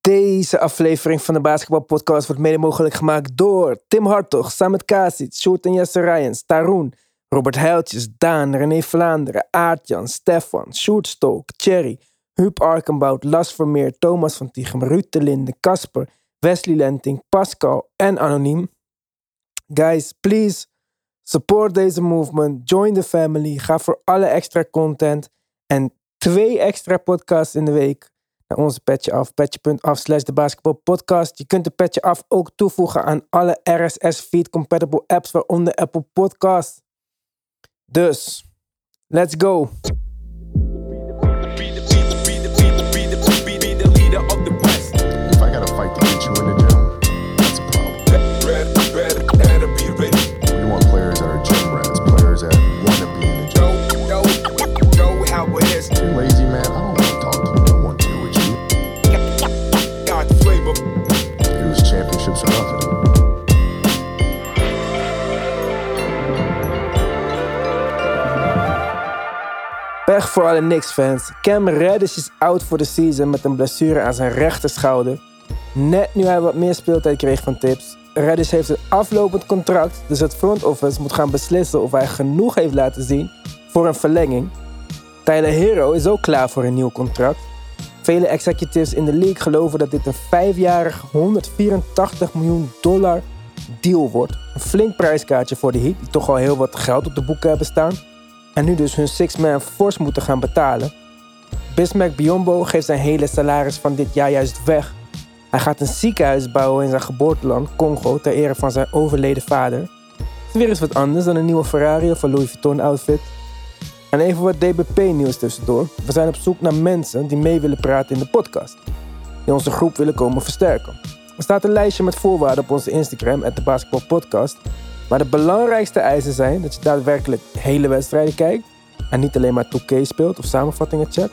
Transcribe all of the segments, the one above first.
Deze aflevering van de Basketbalpodcast wordt mede mogelijk gemaakt door Tim Hartog, Samet Kasic, Sjoerd en Jesse Rijens, Taroen, Robert Heiltjes, Daan, René Vlaanderen, Aartjan, Stefan, Sjoerd Stolk, Thierry, Huub Arkenbout, Las Vermeer, Thomas van Tichem, Ruud de Linde, Casper, Wesley Lenting, Pascal en Anoniem. Guys, please support deze movement, join the family, ga voor alle extra content en twee extra podcasts in de week onze petje af. Petje.af slash de basketbalpodcast. Je kunt de petje af ook toevoegen aan alle RSS feed compatible apps, waaronder Apple Podcast. Dus, let's go. Voor alle Knicks-fans. Cam Reddish is out voor de season met een blessure aan zijn rechterschouder. Net nu hij wat meer speeltijd kreeg van Tips. Reddish heeft een aflopend contract, dus het front office moet gaan beslissen of hij genoeg heeft laten zien voor een verlenging. Tyler Hero is ook klaar voor een nieuw contract. Vele executives in de league geloven dat dit een vijfjarig 184 miljoen dollar deal wordt. Een flink prijskaartje voor de Heat, die toch al heel wat geld op de boeken hebben staan. En nu dus hun six-man force moeten gaan betalen. Bismack Biombo geeft zijn hele salaris van dit jaar juist weg. Hij gaat een ziekenhuis bouwen in zijn geboorteland, Congo, ter ere van zijn overleden vader. Het is weer eens wat anders dan een nieuwe Ferrari of een Louis Vuitton outfit. En even wat DBP-nieuws tussendoor. We zijn op zoek naar mensen die mee willen praten in de podcast. Die onze groep willen komen versterken. Er staat een lijstje met voorwaarden op onze Instagram, at de Podcast. Maar de belangrijkste eisen zijn dat je daadwerkelijk hele wedstrijden kijkt. En niet alleen maar 2K speelt of samenvattingen checkt.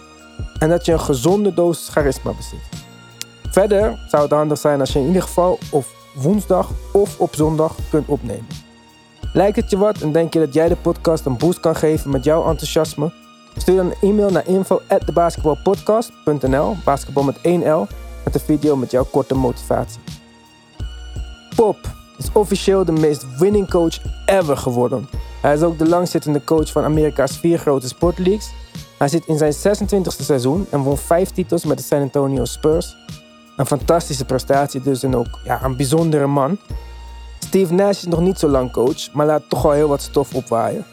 En dat je een gezonde dosis charisma bezit. Verder zou het handig zijn als je in ieder geval of woensdag of op zondag kunt opnemen. Lijkt het je wat en denk je dat jij de podcast een boost kan geven met jouw enthousiasme? Stuur dan een e-mail naar info@thebasketballpodcast.nl, basketbal met 1L, met een video met jouw korte motivatie. Pop is officieel de meest winning coach ever geworden. Hij is ook de langzittende coach van Amerika's vier grote sportleagues. Hij zit in zijn 26e seizoen en won vijf titels met de San Antonio Spurs. Een fantastische prestatie dus en ook ja, een bijzondere man. Steve Nash is nog niet zo lang coach, maar laat toch al heel wat stof opwaaien.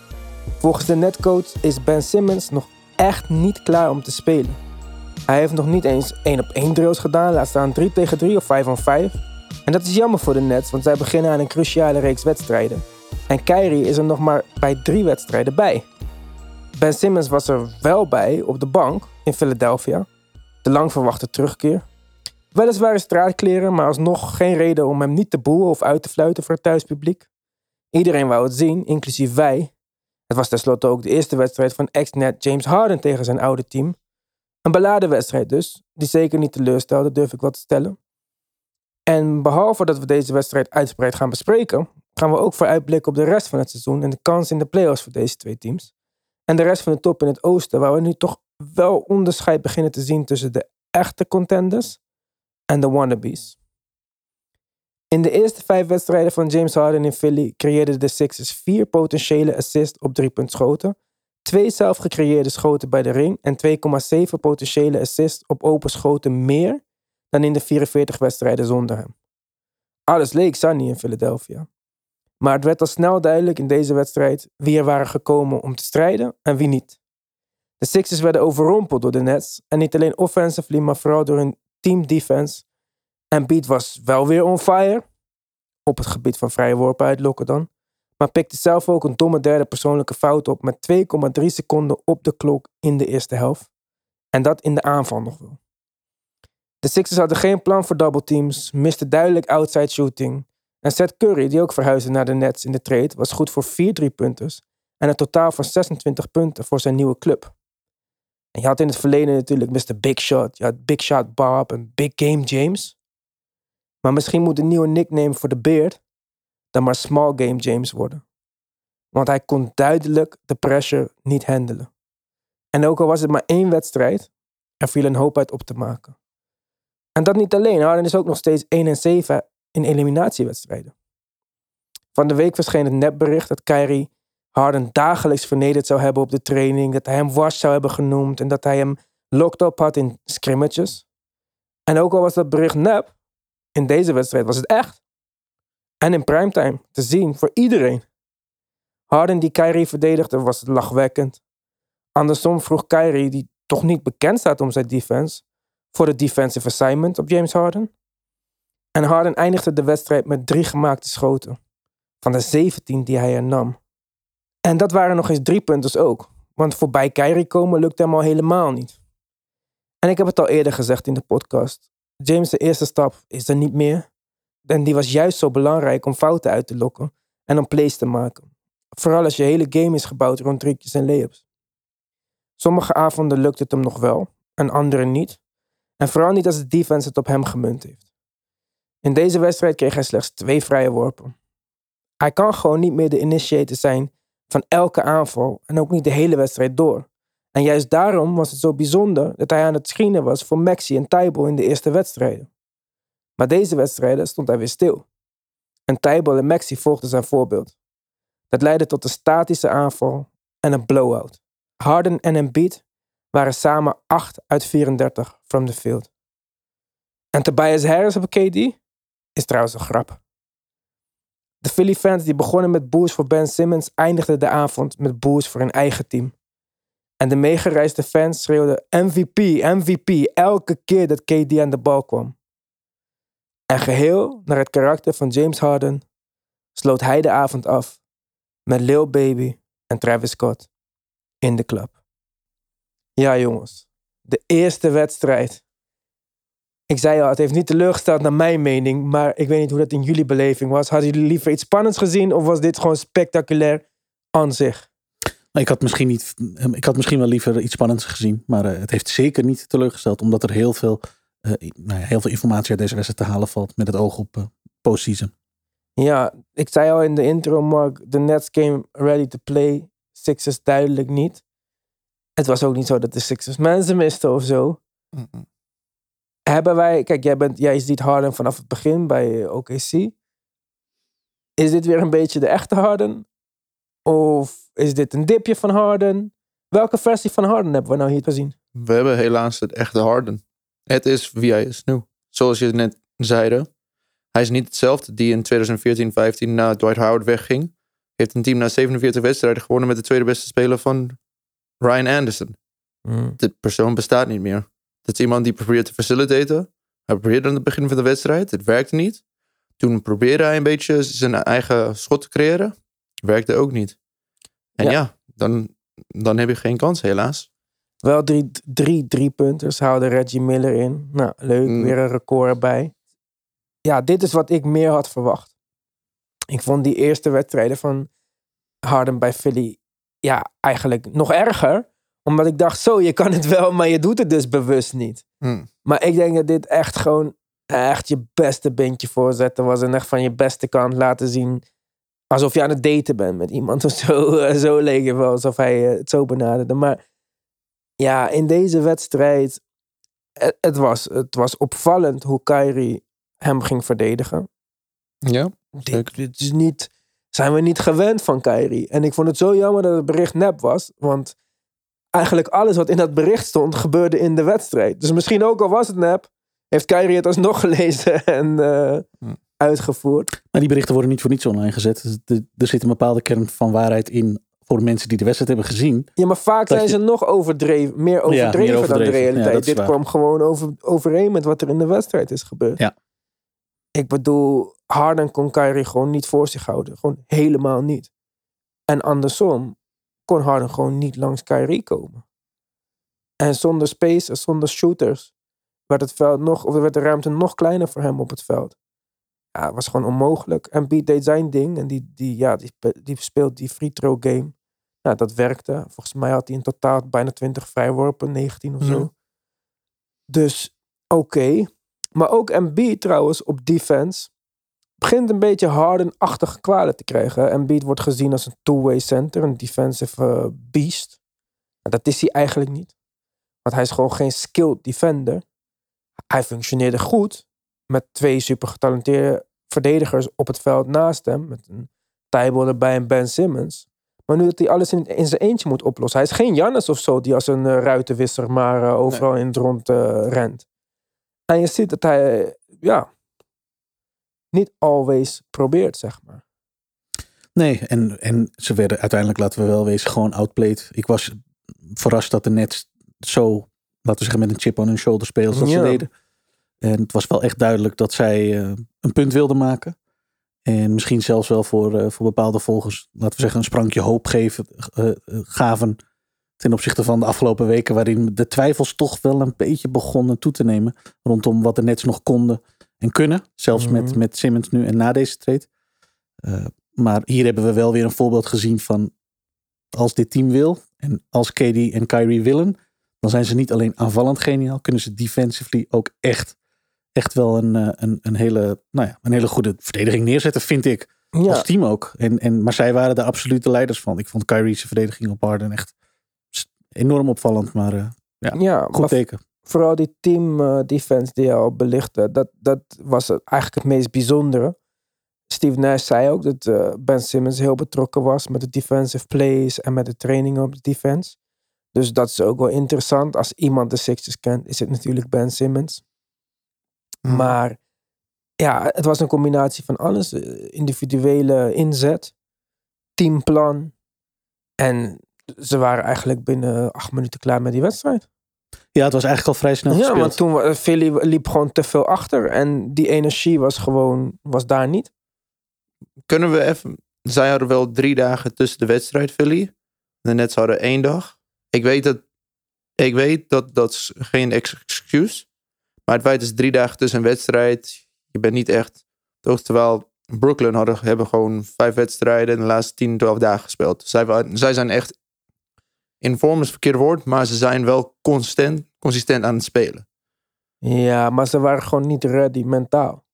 Volgens de netcoach is Ben Simmons nog echt niet klaar om te spelen. Hij heeft nog niet eens 1 op 1 drills gedaan, laat staan 3 tegen 3 of 5 on 5. En dat is jammer voor de Nets, want zij beginnen aan een cruciale reeks wedstrijden. En Kyrie is er nog maar bij drie wedstrijden bij. Ben Simmons was er wel bij op de bank in Philadelphia. De lang verwachte terugkeer. Weliswaar straatkleren, maar alsnog geen reden om hem niet te boeien of uit te fluiten voor het thuispubliek. Iedereen wou het zien, inclusief wij. Het was tenslotte ook de eerste wedstrijd van ex-net James Harden tegen zijn oude team. Een beladen wedstrijd dus, die zeker niet teleurstelde, durf ik wat te stellen. En behalve dat we deze wedstrijd uitgebreid gaan bespreken, gaan we ook vooruitblikken op de rest van het seizoen en de kans in de playoffs voor deze twee teams. En de rest van de top in het oosten, waar we nu toch wel onderscheid beginnen te zien tussen de echte contenders en de wannabes. In de eerste vijf wedstrijden van James Harden in Philly creëerden de Sixers vier potentiële assists op driepuntschoten, twee zelf gecreëerde schoten bij de ring en 2,7 potentiële assists op open schoten meer dan in de 44 wedstrijden zonder hem. Alles leek sunny in Philadelphia. Maar het werd al snel duidelijk in deze wedstrijd wie er waren gekomen om te strijden en wie niet. De Sixers werden overrompeld door de Nets en niet alleen offensively, maar vooral door hun team defense. Embiid was wel weer on fire, op het gebied van vrije worpen uitlokken dan, maar pikte zelf ook een domme derde persoonlijke fout op met 2,3 seconden op de klok in de eerste helft. En dat in de aanval nog wel. De Sixers hadden geen plan voor double teams, misten duidelijk outside shooting. En Seth Curry, die ook verhuisde naar de Nets in de trade, was goed voor 4 driepunters en een totaal van 26 punten voor zijn nieuwe club. En je had in het verleden natuurlijk Mr. Big Shot, je had Big Shot Bob en Big Game James. Maar misschien moet de nieuwe nickname voor de Beard dan maar Small Game James worden. Want hij kon duidelijk de pressure niet handelen. En ook al was het maar één wedstrijd, er viel een hoop uit op te maken. En dat niet alleen. Harden is ook nog steeds 1 en 7 in eliminatiewedstrijden. Van de week verscheen het nepbericht dat Kyrie Harden dagelijks vernederd zou hebben op de training. Dat hij hem wash zou hebben genoemd. En dat hij hem locked up had in scrimmages. En ook al was dat bericht nep, in deze wedstrijd was het echt. En in primetime te zien voor iedereen. Harden die Kyrie verdedigde was lachwekkend. Andersom vroeg Kyrie, die toch niet bekend staat om zijn defense, voor de defensive assignment op James Harden. En Harden eindigde de wedstrijd met drie gemaakte schoten. Van de 17 die hij er nam. En dat waren nog eens drie punters ook. Want voorbij Kyrie komen lukte hem al helemaal niet. En ik heb het al eerder gezegd in de podcast. James' de eerste stap is er niet meer. En die was juist zo belangrijk om fouten uit te lokken en om plays te maken. Vooral als je hele game is gebouwd rond trucjes en layups. Sommige avonden lukt het hem nog wel, en andere niet. En vooral niet als de defense het op hem gemunt heeft. In deze wedstrijd kreeg hij slechts twee vrije worpen. Hij kan gewoon niet meer de initiator zijn van elke aanval en ook niet de hele wedstrijd door. En juist daarom was het zo bijzonder dat hij aan het screenen was voor Maxi en Tybal in de eerste wedstrijden. Maar deze wedstrijden stond hij weer stil. En Tybal en Maxi volgden zijn voorbeeld. Dat leidde tot een statische aanval en een blowout. Harden en Embiid waren samen 8 uit 34 from the field. En Tobias Harris op KD is trouwens een grap. De Philly fans die begonnen met boos voor Ben Simmons eindigden de avond met boos voor hun eigen team. En de meegereisde fans schreeuwden MVP, MVP elke keer dat KD aan de bal kwam. En geheel naar het karakter van James Harden sloot hij de avond af met Lil Baby en Travis Scott in de club. Ja jongens, de eerste wedstrijd. Ik zei al, het heeft niet teleurgesteld naar mijn mening, maar ik weet niet hoe dat in jullie beleving was. Hadden jullie liever iets spannends gezien of was dit gewoon spectaculair aan zich? Ik had misschien, niet, ik had misschien wel liever iets spannends gezien, maar uh, het heeft zeker niet teleurgesteld, omdat er heel veel, uh, nou ja, heel veel informatie uit deze wedstrijd te halen valt met het oog op uh, postseason. Ja, ik zei al in de intro, Mark, de Nets came ready to play. Sixers duidelijk niet. Het was ook niet zo dat de Sixers mensen misten of zo. Mm -mm. Hebben wij, kijk, jij, bent, jij ziet Harden vanaf het begin bij OKC. Is dit weer een beetje de echte Harden? Of is dit een dipje van Harden? Welke versie van Harden hebben we nou hier gezien? We hebben helaas het echte Harden. Het is wie hij is nu. Zoals je net zeide. Hij is niet hetzelfde die in 2014-15 na Dwight Howard wegging. Heeft een team na 47 wedstrijden gewonnen met de tweede beste speler van Ryan Anderson. Mm. De persoon bestaat niet meer. Dat is iemand die probeert te facilitaten. Hij probeerde aan het begin van de wedstrijd. Het werkte niet. Toen probeerde hij een beetje zijn eigen schot te creëren. Werkte ook niet. En ja, ja dan, dan heb je geen kans helaas. Wel drie, drie, drie punters houden Reggie Miller in. Nou, leuk. Mm. Weer een record erbij. Ja, dit is wat ik meer had verwacht. Ik vond die eerste wedstrijden van Harden bij Philly ja, eigenlijk nog erger. Omdat ik dacht, zo, je kan het wel, maar je doet het dus bewust niet. Mm. Maar ik denk dat dit echt gewoon echt je beste beentje voorzetten was. En echt van je beste kant laten zien. Alsof je aan het daten bent met iemand of zo. Zo leek het wel, alsof hij het zo benaderde. Maar ja, in deze wedstrijd, het, het, was, het was opvallend hoe Kyrie hem ging verdedigen. Ja, dit, dit is niet, zijn we niet gewend van Kyrie. En ik vond het zo jammer dat het bericht nep was. Want eigenlijk alles wat in dat bericht stond, gebeurde in de wedstrijd. Dus misschien ook al was het nep, heeft Kyrie het alsnog gelezen en uh, hm. uitgevoerd. Maar die berichten worden niet voor niets online gezet. Dus er zit een bepaalde kern van waarheid in voor de mensen die de wedstrijd hebben gezien. Ja, maar vaak zijn je... ze nog overdreven, meer overdreven, ja, meer overdreven. dan de realiteit. Ja, Dit kwam gewoon over, overeen met wat er in de wedstrijd is gebeurd. Ja. Ik bedoel, Harden kon Kyrie gewoon niet voor zich houden. Gewoon helemaal niet. En andersom kon Harden gewoon niet langs Kyrie komen. En zonder space, zonder shooters, werd, het veld nog, of werd de ruimte nog kleiner voor hem op het veld. Ja, het was gewoon onmogelijk. En Beat deed zijn ding en die, die, ja, die, die speelt die free throw game. Nou, dat werkte. Volgens mij had hij in totaal bijna 20 vrijworpen, 19 of zo. Mm. Dus oké. Okay. Maar ook Embiid trouwens op defense begint een beetje Harden-achtige kwalen te krijgen. Embiid wordt gezien als een two-way center, een defensive uh, beast. En dat is hij eigenlijk niet. Want hij is gewoon geen skilled defender. hij functioneerde goed met twee super getalenteerde verdedigers op het veld naast hem. Met een Tybal erbij en Ben Simmons. Maar nu dat hij alles in, in zijn eentje moet oplossen. Hij is geen Jannes of zo die als een uh, ruitenwisser maar uh, overal in het rond rent. En je ziet dat hij, ja, niet always probeert, zeg maar. Nee, en, en ze werden uiteindelijk, laten we wel wezen, gewoon outplayed. Ik was verrast dat de Nets zo, laten we zeggen, met een chip on hun shoulder speelden zoals Ja. ze deden. En het was wel echt duidelijk dat zij eh, een punt wilden maken. En misschien zelfs wel voor, eh, voor bepaalde volgers, laten we zeggen, een sprankje hoop geven, eh, eh, gaven. Ten opzichte van de afgelopen weken, waarin de twijfels toch wel een beetje begonnen toe te nemen. Rondom wat de Nets nog konden en kunnen. Zelfs met, Mhm. met Simmons nu en na deze trade. Eh, maar hier hebben we wel weer een voorbeeld gezien van als dit team wil en als KD en Kyrie willen, dan zijn ze niet alleen aanvallend geniaal, kunnen ze defensively ook echt, echt wel een, eh, een, een, hele, nou ja, een hele goede verdediging neerzetten, vind ik. Ja, Als team ook. En, en, maar zij waren de absolute leiders van. Ik vond Kyrie's verdediging op Harden echt enorm opvallend, maar eh, ja goed maar teken. vooral die team eh, defense die je al belichtte, dat, dat was eigenlijk het meest bijzondere. Steve Nash zei ook dat eh, Ben Simmons heel betrokken was met de defensive plays en met de trainingen op de defense. Dus dat is ook wel interessant. Als iemand de Sixers kent, is het natuurlijk Ben Simmons. Mhm. Maar ja, het was een combinatie van alles. Individuele inzet, teamplan. En ze waren eigenlijk binnen acht minuten klaar met die wedstrijd. Ja, het was eigenlijk al vrij snel Ja, gespeeld. want toen wa- Philly liep gewoon te veel achter. En die energie was gewoon, was daar niet. Kunnen we even... Zij hadden wel drie dagen tussen de wedstrijd, Philly. De Nets hadden één dag. Ik weet dat... Ik weet dat dat is geen excuus. Maar het feit is drie dagen tussen een wedstrijd. Je bent niet echt... Toch, terwijl Brooklyn hadden, hebben gewoon vijf wedstrijden... in de laatste 10, 12 dagen gespeeld. Zij, zij zijn echt... In vorm is het verkeerde woord. Maar ze zijn wel consistent, consistent aan het spelen. Ja, maar ze waren gewoon niet ready mentaal.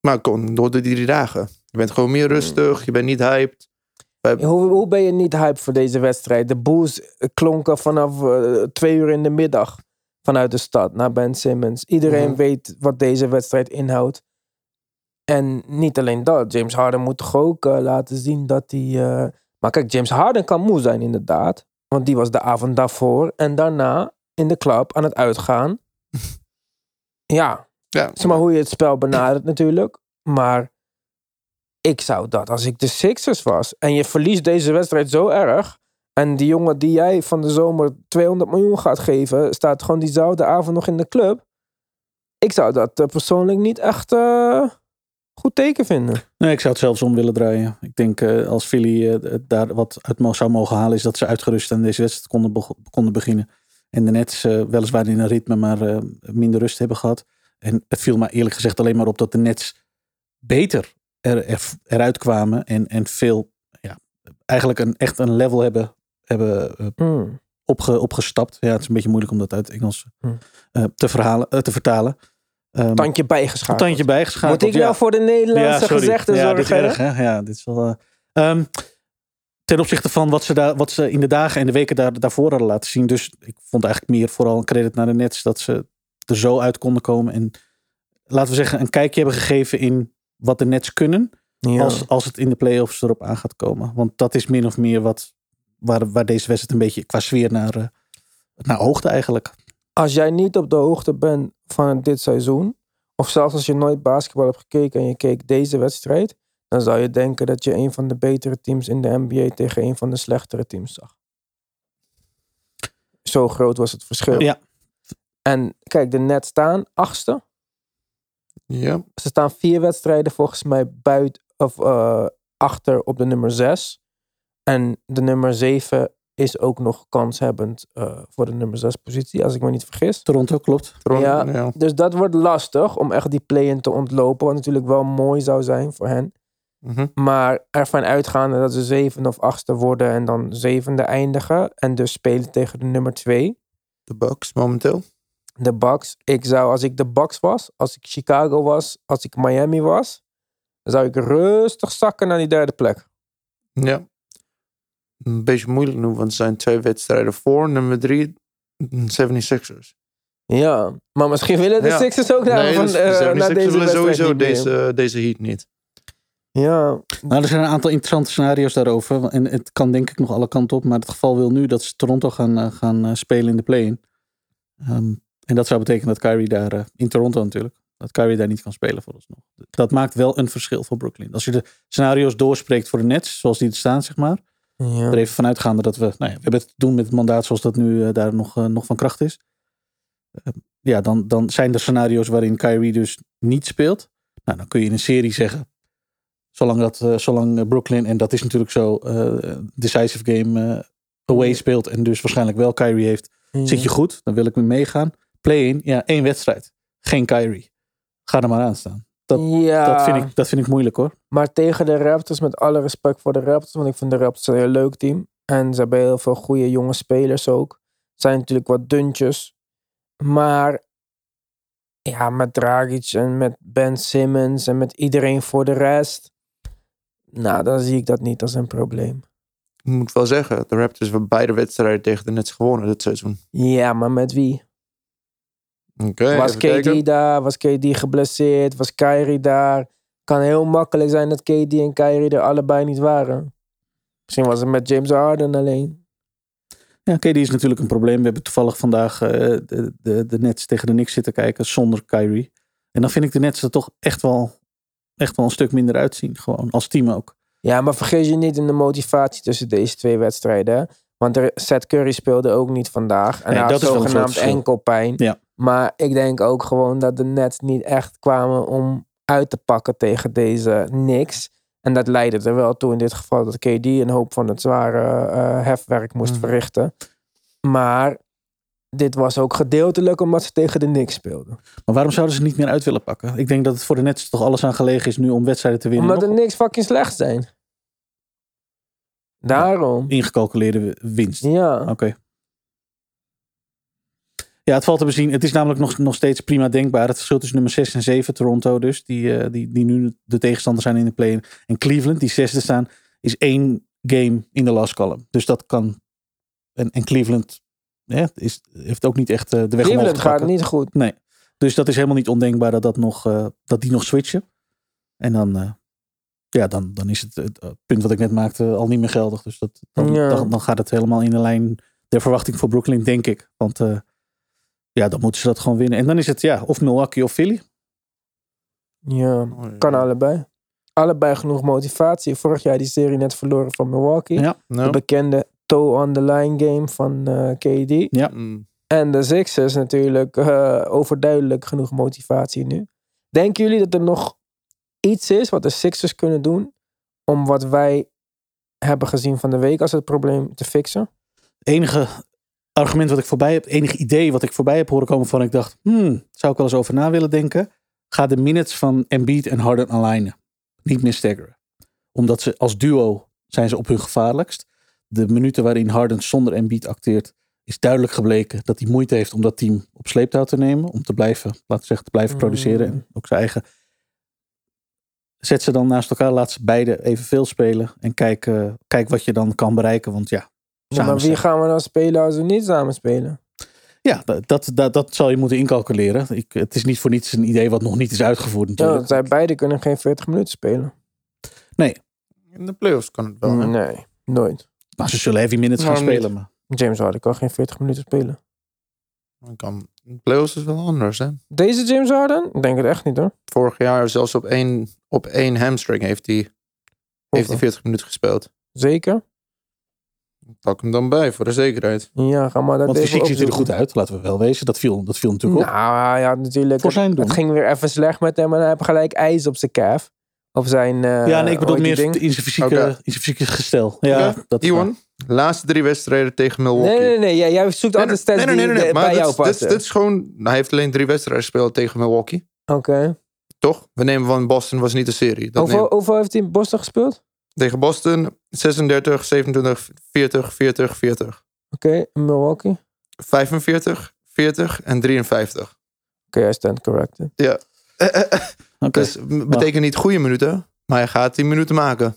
Maar kon door die drie dagen. Je bent gewoon meer rustig. Je bent niet hyped. Hoe, hoe ben je niet hype voor deze wedstrijd? De boos klonken vanaf eh, twee uur in de middag vanuit de stad naar Ben Simmons. Iedereen Mhm. weet wat deze wedstrijd inhoudt. En niet alleen dat, James Harden moet toch ook eh, laten zien dat hij. eh, Maar kijk, James Harden kan moe zijn, inderdaad. Want die was de avond daarvoor en daarna in de club aan het uitgaan. ja, Ja, zeg maar hoe je het spel benadert natuurlijk. Maar ik zou dat als ik de Sixers was. En je verliest deze wedstrijd zo erg. En die jongen die jij van de zomer 200 miljoen gaat geven. Staat gewoon diezelfde avond nog in de club. Ik zou dat eh, persoonlijk niet echt eh, goed teken vinden. Nee, ik zou het zelfs om willen draaien. Ik denk eh, als Philly eh, daar wat uit zou mogen halen, is dat ze uitgerust aan deze wedstrijd konden, konden beginnen. En de Nets eh, weliswaar in een ritme, maar minder rust hebben gehad. En het viel me eerlijk gezegd alleen maar op dat de Nets beter er, er, eruit kwamen. En, en veel, ja, eigenlijk een, echt een level hebben, hebben Hmm. opge, opgestapt. Ja, het is een beetje moeilijk om dat uit Engels Hm. eh, te, verhalen, te vertalen. Ehm, Tandje een bijgeschakeld. tandje bijgeschakeld. Moet ik ja. nou voor de Nederlandse ja, dit is zorgen? erg, hè? Ja, dit is wel. eh, ehm, ten opzichte van wat ze, daar, wat ze in de dagen en de weken daar, daarvoor hadden laten zien. Dus ik vond eigenlijk meer vooral een credit naar de Nets dat ze er zo uit konden komen. En laten we zeggen, een kijkje hebben gegeven in wat de Nets kunnen. Ja. Als, als het in de playoffs erop aan gaat komen. Want dat is min of meer wat, waar, waar deze wedstrijd een beetje qua sfeer naar, eh, naar oogde eigenlijk. Als jij niet op de hoogte bent van dit seizoen, of zelfs als je nooit basketbal hebt gekeken en je keek deze wedstrijd, dan zou je denken dat je een van de betere teams in de NBA tegen een van de slechtere teams zag. Zo groot was het verschil. Ja. En kijk, de Nets staan achtste. ja. Ze staan vier wedstrijden volgens mij buiten of eh, achter op de nummer zes. En de nummer zeven is ook nog kanshebbend eh voor de nummer zes positie, als ik me niet vergis. Toronto klopt. Ja. ja. Dus dat wordt lastig om echt die play-in te ontlopen. Wat natuurlijk wel mooi zou zijn voor hen. Mhm. Maar ervan uitgaande dat ze zevende of achtste worden en dan zevende eindigen. En dus spelen tegen de nummer twee, De Bucks momenteel. de Bucks. Ik zou, als ik de Bucks was, als ik Chicago was, als ik Miami was, zou ik rustig zakken naar die derde plek. Ja. Een beetje moeilijk nu, want er zijn twee wedstrijden voor. Nummer drie, 76ers. Ja, maar misschien willen de Ja. Sixers ook naar, nee, van, dus, eh, naar deze willen wedstrijd sowieso niet meer. deze, deze heat niet. Ja, Nou, er zijn een aantal interessante scenario's daarover. En het kan denk ik nog alle kanten op. Maar het geval wil nu dat ze Toronto gaan, eh, gaan eh, spelen in de play-in. Ehm, en dat zou betekenen dat Kyrie daar, eh, in Toronto natuurlijk, dat Kyrie daar niet kan spelen vooralsnog. Dat maakt wel een verschil voor Brooklyn. Als je de scenario's doorspreekt voor de Nets, zoals die er staan, zeg maar. Ja. Er even vanuitgaande dat we, nou ja, we hebben het te doen met het mandaat zoals dat nu eh, daar nog, eh, nog van kracht is. Eh, ja, dan, dan zijn er scenario's waarin Kyrie dus niet speelt. Nou, dan kun je in een serie zeggen, zolang, dat, eh, zolang Brooklyn, en dat is natuurlijk zo, decisive game away speelt en dus waarschijnlijk wel Kyrie heeft, zit je goed, dan wil ik mee meegaan. Play-in, ja, één wedstrijd. Geen Kyrie. Ga er maar aan staan. Dat, ja, dat, vind ik, dat vind ik moeilijk hoor. maar tegen de Raptors, met alle respect voor de Raptors, want ik vind de Raptors een heel leuk team. En ze hebben heel veel goede jonge spelers ook. Zijn natuurlijk wat duntjes. Maar ja, met Dragic en met Ben Simmons en met iedereen voor de rest. Nou, dan zie ik dat niet als een probleem. Ik moet wel zeggen, de Raptors hebben beide wedstrijden tegen de Nets gewonnen dit seizoen. Ja, maar met wie? Was kijken. KD daar? Was KD geblesseerd? Was Kyrie daar? Kan heel makkelijk zijn dat KD en Kyrie er allebei niet waren. Misschien was het met James Harden alleen. Ja, KD is natuurlijk een probleem. We hebben toevallig vandaag eh, de, de, de Nets tegen de Knicks zitten kijken zonder Kyrie. En dan vind ik de Nets er toch echt wel, echt wel een stuk minder uitzien. Gewoon als team ook. Ja, maar vergeet je niet in de motivatie tussen deze twee wedstrijden. hè? Want er, Seth Curry speelde ook niet vandaag. En Nee, hij had dat zogenaamd verschil. enkelpijn. Ja. Maar ik denk ook gewoon dat de Nets niet echt kwamen om uit te pakken tegen deze Knicks. En dat leidde er wel toe in dit geval dat KD een hoop van het zware eh, hefwerk moest Mhm. verrichten. Maar dit was ook gedeeltelijk omdat ze tegen de Knicks speelden. Maar waarom zouden ze niet meer uit willen pakken? Ik denk dat het voor de Nets toch alles aan gelegen is nu om wedstrijden te winnen. Omdat de Knicks fucking slecht zijn. Daarom. ingecalculeerde winst. Ja. Oké. Ja, het valt te bezien. Het is namelijk nog, nog steeds prima denkbaar. Het verschil tussen nummer 6 en 7, Toronto dus, die, eh, die, die nu de tegenstander zijn in de play. En Cleveland, die zesde staan, is één game in de last column. Dus dat kan. En, en Cleveland ja, is, heeft ook niet echt eh, de weg Cleveland gaat niet goed. Nee. Dus dat is helemaal niet ondenkbaar dat, dat, nog, eh, dat die nog switchen. En dan, ja, dan, dan is het, het punt wat ik net maakte al niet meer geldig. Dus dat, dan, Ja. dan, dan gaat het helemaal in de lijn der verwachting voor Brooklyn, denk ik. Want ja, dan moeten ze dat gewoon winnen. En dan is het ja, of Milwaukee of Philly. Ja, kan allebei. Allebei genoeg motivatie. Vorig jaar die serie net verloren van Milwaukee. Ja. De bekende toe on the line game van eh, KD. Ja. mm, En de Sixers natuurlijk eh, overduidelijk genoeg motivatie nu. Denken jullie dat er nog iets is wat de Sixers kunnen doen om wat wij hebben gezien van de week als het probleem te fixen? Het enige argument wat ik voorbij heb, het enige idee wat ik voorbij heb horen komen van ik dacht, hmm, zou ik wel eens over na willen denken. Ga de minutes van Embiid en Harden alignen. Niet meer staggeren. Omdat ze als duo zijn ze op hun gevaarlijkst. De minuten waarin Harden zonder Embiid acteert, is duidelijk gebleken dat hij moeite heeft om dat team op sleeptouw te nemen. Om te blijven, laten we zeggen, te blijven Mm. produceren. En ook zijn eigen. Zet ze dan naast elkaar, laat ze beide evenveel spelen. En kijk, eh, kijk wat je dan kan bereiken. Want ja, Ja, maar wie gaan we dan spelen als we niet samen spelen? ja, dat, dat, dat, zal je moeten incalculeren. Ik, het is niet voor niets een idee wat nog niet is uitgevoerd Ja, natuurlijk. want zij beide kunnen geen 40 minuten spelen. in de playoffs kan het wel. hè? Nee, nooit. Maar ze zullen heavy minutes gaan niet? spelen. Maar James Harden kan geen 40 minuten spelen. Dan Kan, playoffs is wel anders. Hè? Deze James Harden? Ik denk het echt niet hoor. Vorig jaar zelfs op één, op één hamstring heeft hij, heeft hij Hoeveel? 40 minuten gespeeld. Zeker? Pak hem dan bij voor de zekerheid. Ja, ga maar dat want fysiek ziet hij er goed uit, laten we wel wezen. Dat viel, dat viel natuurlijk op. Nou ja, natuurlijk. Voor zijn doen. Het ging weer even slecht met hem en hij heeft gelijk ijs op zijn calf. Op zijn. eh, ja, nee, ik bedoel meer in zijn fysieke, in zijn fysieke gestel. Ja, dat. Iwan, laatste drie wedstrijden tegen Milwaukee. Nee, nee, nee. Jij, jij zoekt Nee, altijd stats nee, nee, nee, die nee, maar bij dit, jou is- dit, is- passen. dit is gewoon... nou, Hij heeft alleen drie wedstrijden gespeeld tegen Milwaukee. Oké. Toch? We nemen van Boston was niet de serie. Dat Hoeveel, neem- hoeveel heeft hij in Boston gespeeld? Tegen Boston 36, 27, 40, 40, 40. Oké, in Milwaukee. Oké, 45, 40 en 53. hij stand corrected. Ja. Oké. Dus betekent niet goede minuten, maar hij gaat 10 minuten maken.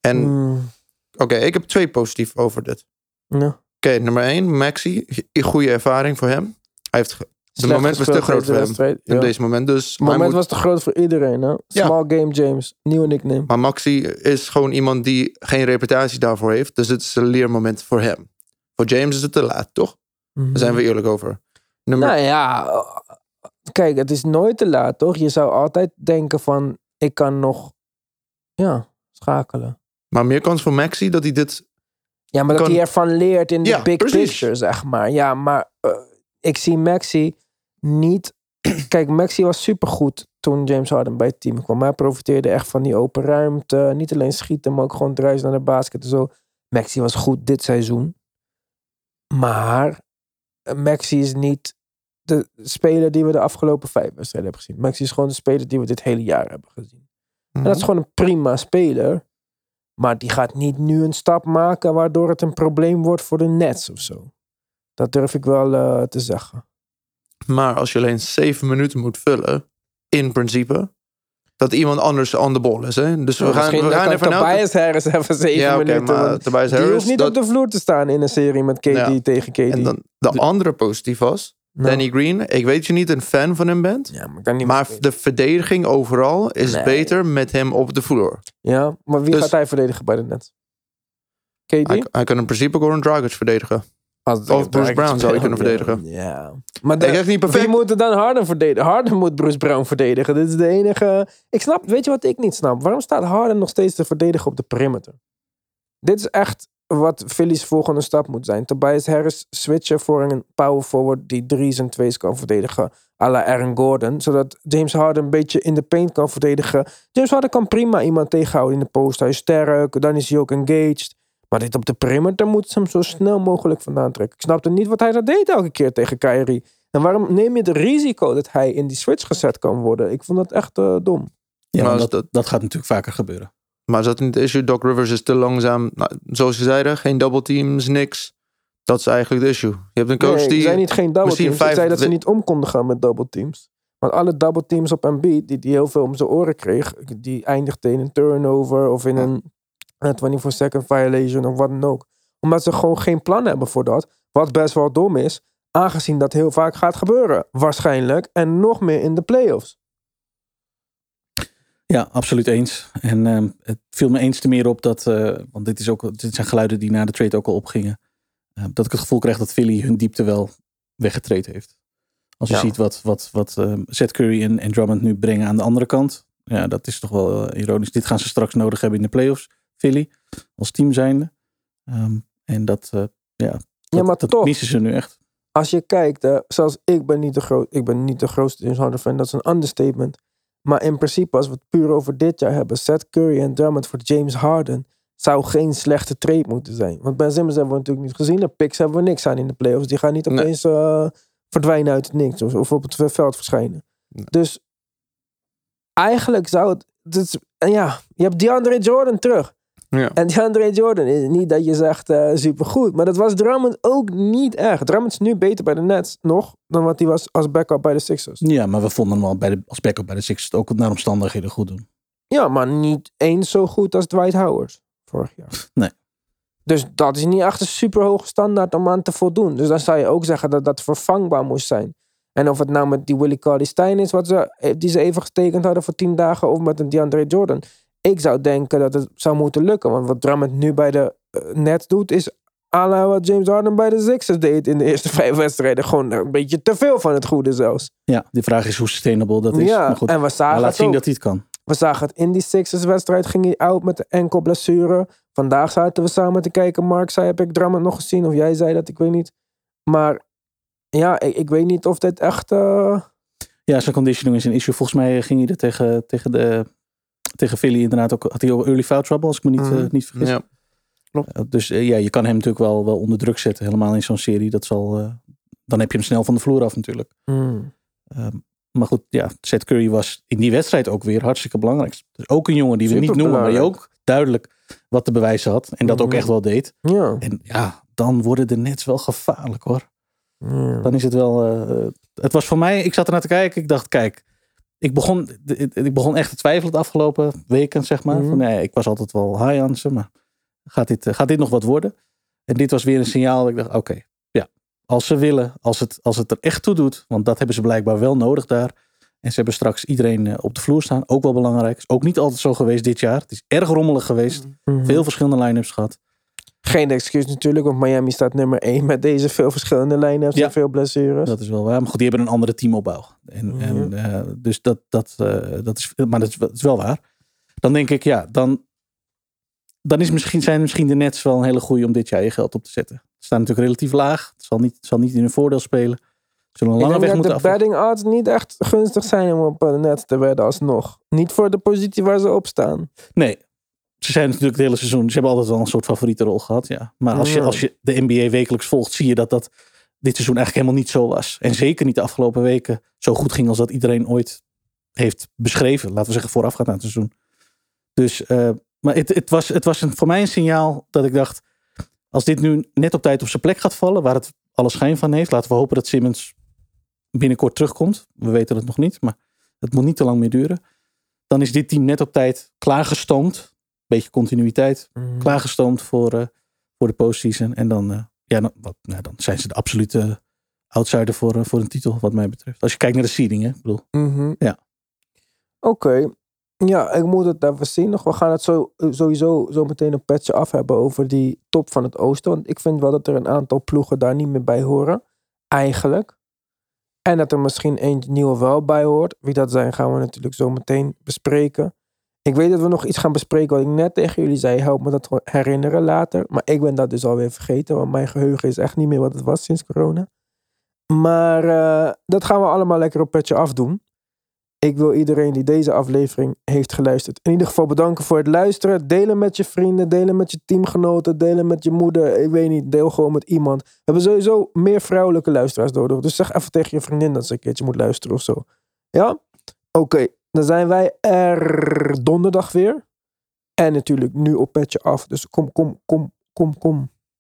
En Mm, oké, ik heb twee positief over dit. ja. Oké, nummer 1, Maxi. Goede ervaring voor hem. Hij heeft Slecht moment was te groot voor hem ja. deze moment. Dus Het moment moet- was te groot voor iedereen. Hè? Ja. Small Game James, nieuwe nickname. Maar Maxi is gewoon iemand die geen reputatie daarvoor heeft. Dus het is een leermoment voor hem. Voor James is het te laat, toch? Daar zijn we eerlijk over. Nummer, Nou ja, kijk, het is nooit te laat, toch? Je zou altijd denken van, ik kan nog, ja, schakelen. Maar meer kans voor Maxi dat hij dit... Ja, maar dat hij ervan leert in de Ja, big precies. picture, zeg maar. Ja, maar eh, ik zie Maxi niet... Kijk, Maxi was supergoed toen James Harden bij het team kwam. Hij profiteerde echt van die open ruimte. Niet alleen schieten, maar ook gewoon druisen naar de basket en zo. Maxi was goed dit seizoen. Maar eh, Maxi is niet de speler die we de afgelopen vijf wedstrijden hebben gezien. Maxi is gewoon de speler die we dit hele jaar hebben gezien. En dat is gewoon een prima speler. Maar die gaat niet nu een stap maken waardoor het een probleem wordt voor de Nets of zo. Dat durf ik wel eh, te zeggen. Maar als je alleen zeven minuten moet vullen, in principe, dat iemand anders aan de bal is. Hè? Dus we gaan, we gaan even naar... Tobias Harris even zeven Ja, minuten. maar die hoeft niet dat- op de vloer te staan in een serie met KD Ja. tegen KD. En dan, de andere positief was, Nou, Danny Green. Ik weet je niet een fan van hem bent. Ja, maar, kan niet Maar de verdediging overal is Nee. beter met hem op de vloer. ja, maar wie Dus- gaat hij verdedigen bij de Nets? KD? Hij, hij kan in principe Goran Dragic verdedigen. Als Of Bruce Brown zou je kunnen verdedigen. Ja. Maar de, zeg niet perfect. wie moet er dan Harden verdedigen? Harden moet Bruce Brown verdedigen. Dit is de enige... Ik snap, weet je wat ik niet snap? Waarom staat Harden nog steeds te verdedigen op de perimeter? Dit is echt wat Philly's volgende stap moet zijn. Tobias Harris switchen voor een power forward die drie's en twee's kan verdedigen. à la Aaron Gordon. Zodat James Harden een beetje in de paint kan verdedigen. James Harden kan prima iemand tegenhouden in de post. Hij is sterk, dan is hij ook engaged. Maar dit op de perimeter moet ze hem zo snel mogelijk vandaan trekken. Ik snapte niet wat hij dat deed elke keer tegen Kyrie. En waarom neem je het risico dat hij in die switch gezet kan worden? Ik vond dat echt eh, dom. Ja, Maar dat, dat- dat gaat natuurlijk vaker gebeuren. Maar is dat niet het issue? Doc Rivers is te langzaam. Nou, zoals je zeiden, geen double teams, niks. Dat is eigenlijk het issue. Je hebt een coach nee, die... ik zei niet geen double teams. Ik vijf- zei dat ze niet om konden gaan met double teams. Want alle double teams op Embiid, die, die heel veel om zijn oren kreeg, die eindigden in een turnover of in een 24 second violation of wat dan ook. Omdat ze gewoon geen plan hebben voor dat. Wat best wel dom is, aangezien dat heel vaak gaat gebeuren. Waarschijnlijk. En nog meer in de playoffs. Ja, absoluut eens. En ehm, het viel me eens te meer op dat, eh, want dit, is ook, dit zijn geluiden die na de trade ook al opgingen, eh, dat ik het gevoel kreeg dat Philly hun diepte wel weggetraind heeft. Als je Ja. ziet wat, wat, wat ehm, Seth Curry en, en Drummond nu brengen aan de andere kant, ja, dat is toch wel eh, ironisch. Dit gaan ze straks nodig hebben in de playoffs, Philly, als team zijnde. Ehm, en dat, eh, ja, Ja, maar dat toch. missen ze nu echt. als je kijkt, zelfs ik ben niet de, groot, ik ben niet de grootste James Harden fan, dat is een understatement. Maar in principe, als we het puur over dit jaar hebben, Seth Curry en Drummond voor James Harden, zou geen slechte trade moeten zijn. Want Ben Simmons hebben we natuurlijk niet gezien, de picks hebben we niks aan in de playoffs. Die gaan niet Nee. opeens eh, verdwijnen uit het niks of, of op het veld verschijnen. Nee. Dus eigenlijk zou het, is- en ja, je hebt DeAndre Jordan terug. Ja. En DeAndre Jordan is niet dat je zegt eh supergoed. Maar dat was Drummond ook niet echt. Drummond is nu beter bij de Nets nog dan wat hij was als backup bij de Sixers. Ja, maar we vonden hem al bij de, als backup bij de Sixers ook naar omstandigheden goed doen. Ja, maar niet eens zo goed als Dwight Howard vorig jaar. Nee. Dus dat is niet echt een super hoge standaard om aan te voldoen. Dus dan zou je ook zeggen dat dat vervangbaar moest zijn. En of het nou met die Willie Cauley Stein is, wat ze, eh, die ze even getekend hadden voor 10 dagen, of met een DeAndre Jordan. Ik zou denken dat het zou moeten lukken. Want wat Drummond nu bij de eh, Nets doet, is à la wat James Harden bij de Sixers deed in de eerste vijf wedstrijden. Gewoon een beetje te veel van het goede zelfs. Ja, de vraag is hoe sustainable dat is. ja, maar goed, en we zagen laat zien ook. dat hij het kan. We zagen het in die Sixers-wedstrijd. Ging hij out met de enkel blessure. Vandaag zaten we samen te kijken. Mark zei, heb ik Drummond nog gezien? Of jij zei dat, ik weet niet. Maar ja, ik, ik weet niet of dit echt... eh, Ja, zijn conditioning is een issue. Volgens mij ging hij er tegen, tegen, de, tegen Philly inderdaad ook. Had hij ook early foul trouble, als ik me niet, Mhm. eh, niet vergis. Ja. Eh, dus eh, ja, je kan hem natuurlijk wel, wel onder druk zetten. Helemaal in zo'n serie. Dat zal, dan heb je hem snel van de vloer af natuurlijk. hmm. Ehm, maar goed, ja, Seth Curry was in die wedstrijd ook weer hartstikke belangrijk. Dus ook een jongen die we niet noemen, maar die ook duidelijk wat te bewijzen had. En dat ook Mhm. echt wel deed. Ja. En ja, dan worden de Nets wel gevaarlijk hoor. Dan is het wel. het was voor mij, ik zat ernaar te kijken. Ik dacht, kijk, ik begon, ik begon echt te twijfelen de afgelopen weken, zeg maar. Mhm. Van, nee, ik was altijd wel high aan ze, maar gaat dit, eh, gaat dit nog wat worden? En dit was weer een signaal dat ik dacht, oké, ja, als ze willen, als het, als het er echt toe doet, want dat hebben ze blijkbaar wel nodig daar. En ze hebben straks iedereen eh, op de vloer staan, ook wel belangrijk. Is ook niet altijd zo geweest dit jaar. Het is erg rommelig geweest. Mhm. Veel verschillende line-ups gehad. Geen excuus natuurlijk, want Miami staat nummer 1 met deze veel verschillende lijnen Ja. en veel blessures. Dat is wel waar. Maar goed, die hebben een andere teamopbouw. En, en, eh, dus dat, dat, eh, dat is, maar dat is, wel- dat is wel waar. Dan denk ik, ja, dan, dan is misschien, zijn misschien de Nets wel een hele goede om dit jaar je geld op te zetten. Ze staan natuurlijk relatief laag. Het zal niet, het zal niet in hun voordeel spelen. Ze zullen een Ik lange denk weg dat moeten de betting odds niet echt gunstig zijn om op een net te wedden alsnog. Niet voor de positie waar ze op staan. Nee. Ze zijn natuurlijk het hele seizoen. Ze hebben altijd wel een soort favoriete rol gehad. Ja. Maar als je, als je de NBA wekelijks volgt, zie je dat dat dit seizoen eigenlijk helemaal niet zo was. En zeker niet de afgelopen weken zo goed ging als dat iedereen ooit heeft beschreven. Laten we zeggen voorafgaand aan het seizoen. Dus, eh, maar het, het was, het was een, voor mij een signaal dat ik dacht, als dit nu net op tijd op zijn plek gaat vallen, waar het alle schijn van heeft, laten we hopen dat Simmons binnenkort terugkomt. We weten het nog niet, maar het moet niet te lang meer duren. Dan is dit team net op tijd klaargestoomd. Beetje continuïteit. Klaargestoomd voor, eh, voor de postseason. En dan, eh, ja, dan, wat, nou, dan zijn ze de absolute outsider voor, eh, voor een titel, wat mij betreft. Als je kijkt naar de seeding, hè. Ik bedoel, Mhm. Ja. Oké. Ja, ik moet het even zien nog. We gaan het zo, sowieso zo meteen een petje af hebben over die top van het oosten. Want ik vind wel dat er een aantal ploegen daar niet meer bij horen. Eigenlijk. En dat er misschien een nieuwe wel bij hoort. Wie dat zijn gaan we natuurlijk zo meteen bespreken. Ik weet dat we nog iets gaan bespreken wat ik net tegen jullie zei. Help me dat herinneren later. Maar ik ben dat dus alweer vergeten. Want mijn geheugen is echt niet meer wat het was sinds corona. Maar eh, dat gaan we allemaal lekker op petje afdoen. Ik wil iedereen die deze aflevering heeft geluisterd in ieder geval bedanken voor het luisteren. Delen met je vrienden, delen met je teamgenoten, delen met je moeder. Ik weet niet, deel gewoon met iemand. We hebben sowieso meer vrouwelijke luisteraars nodig. Dus zeg even tegen je vriendin dat ze een keertje moet luisteren of zo. Ja? Oké, dan zijn wij er donderdag weer. En natuurlijk nu op petje af. Dus kom, kom, kom, kom, kom.